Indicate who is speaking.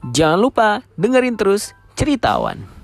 Speaker 1: Jangan lupa dengerin terus Ceritawan.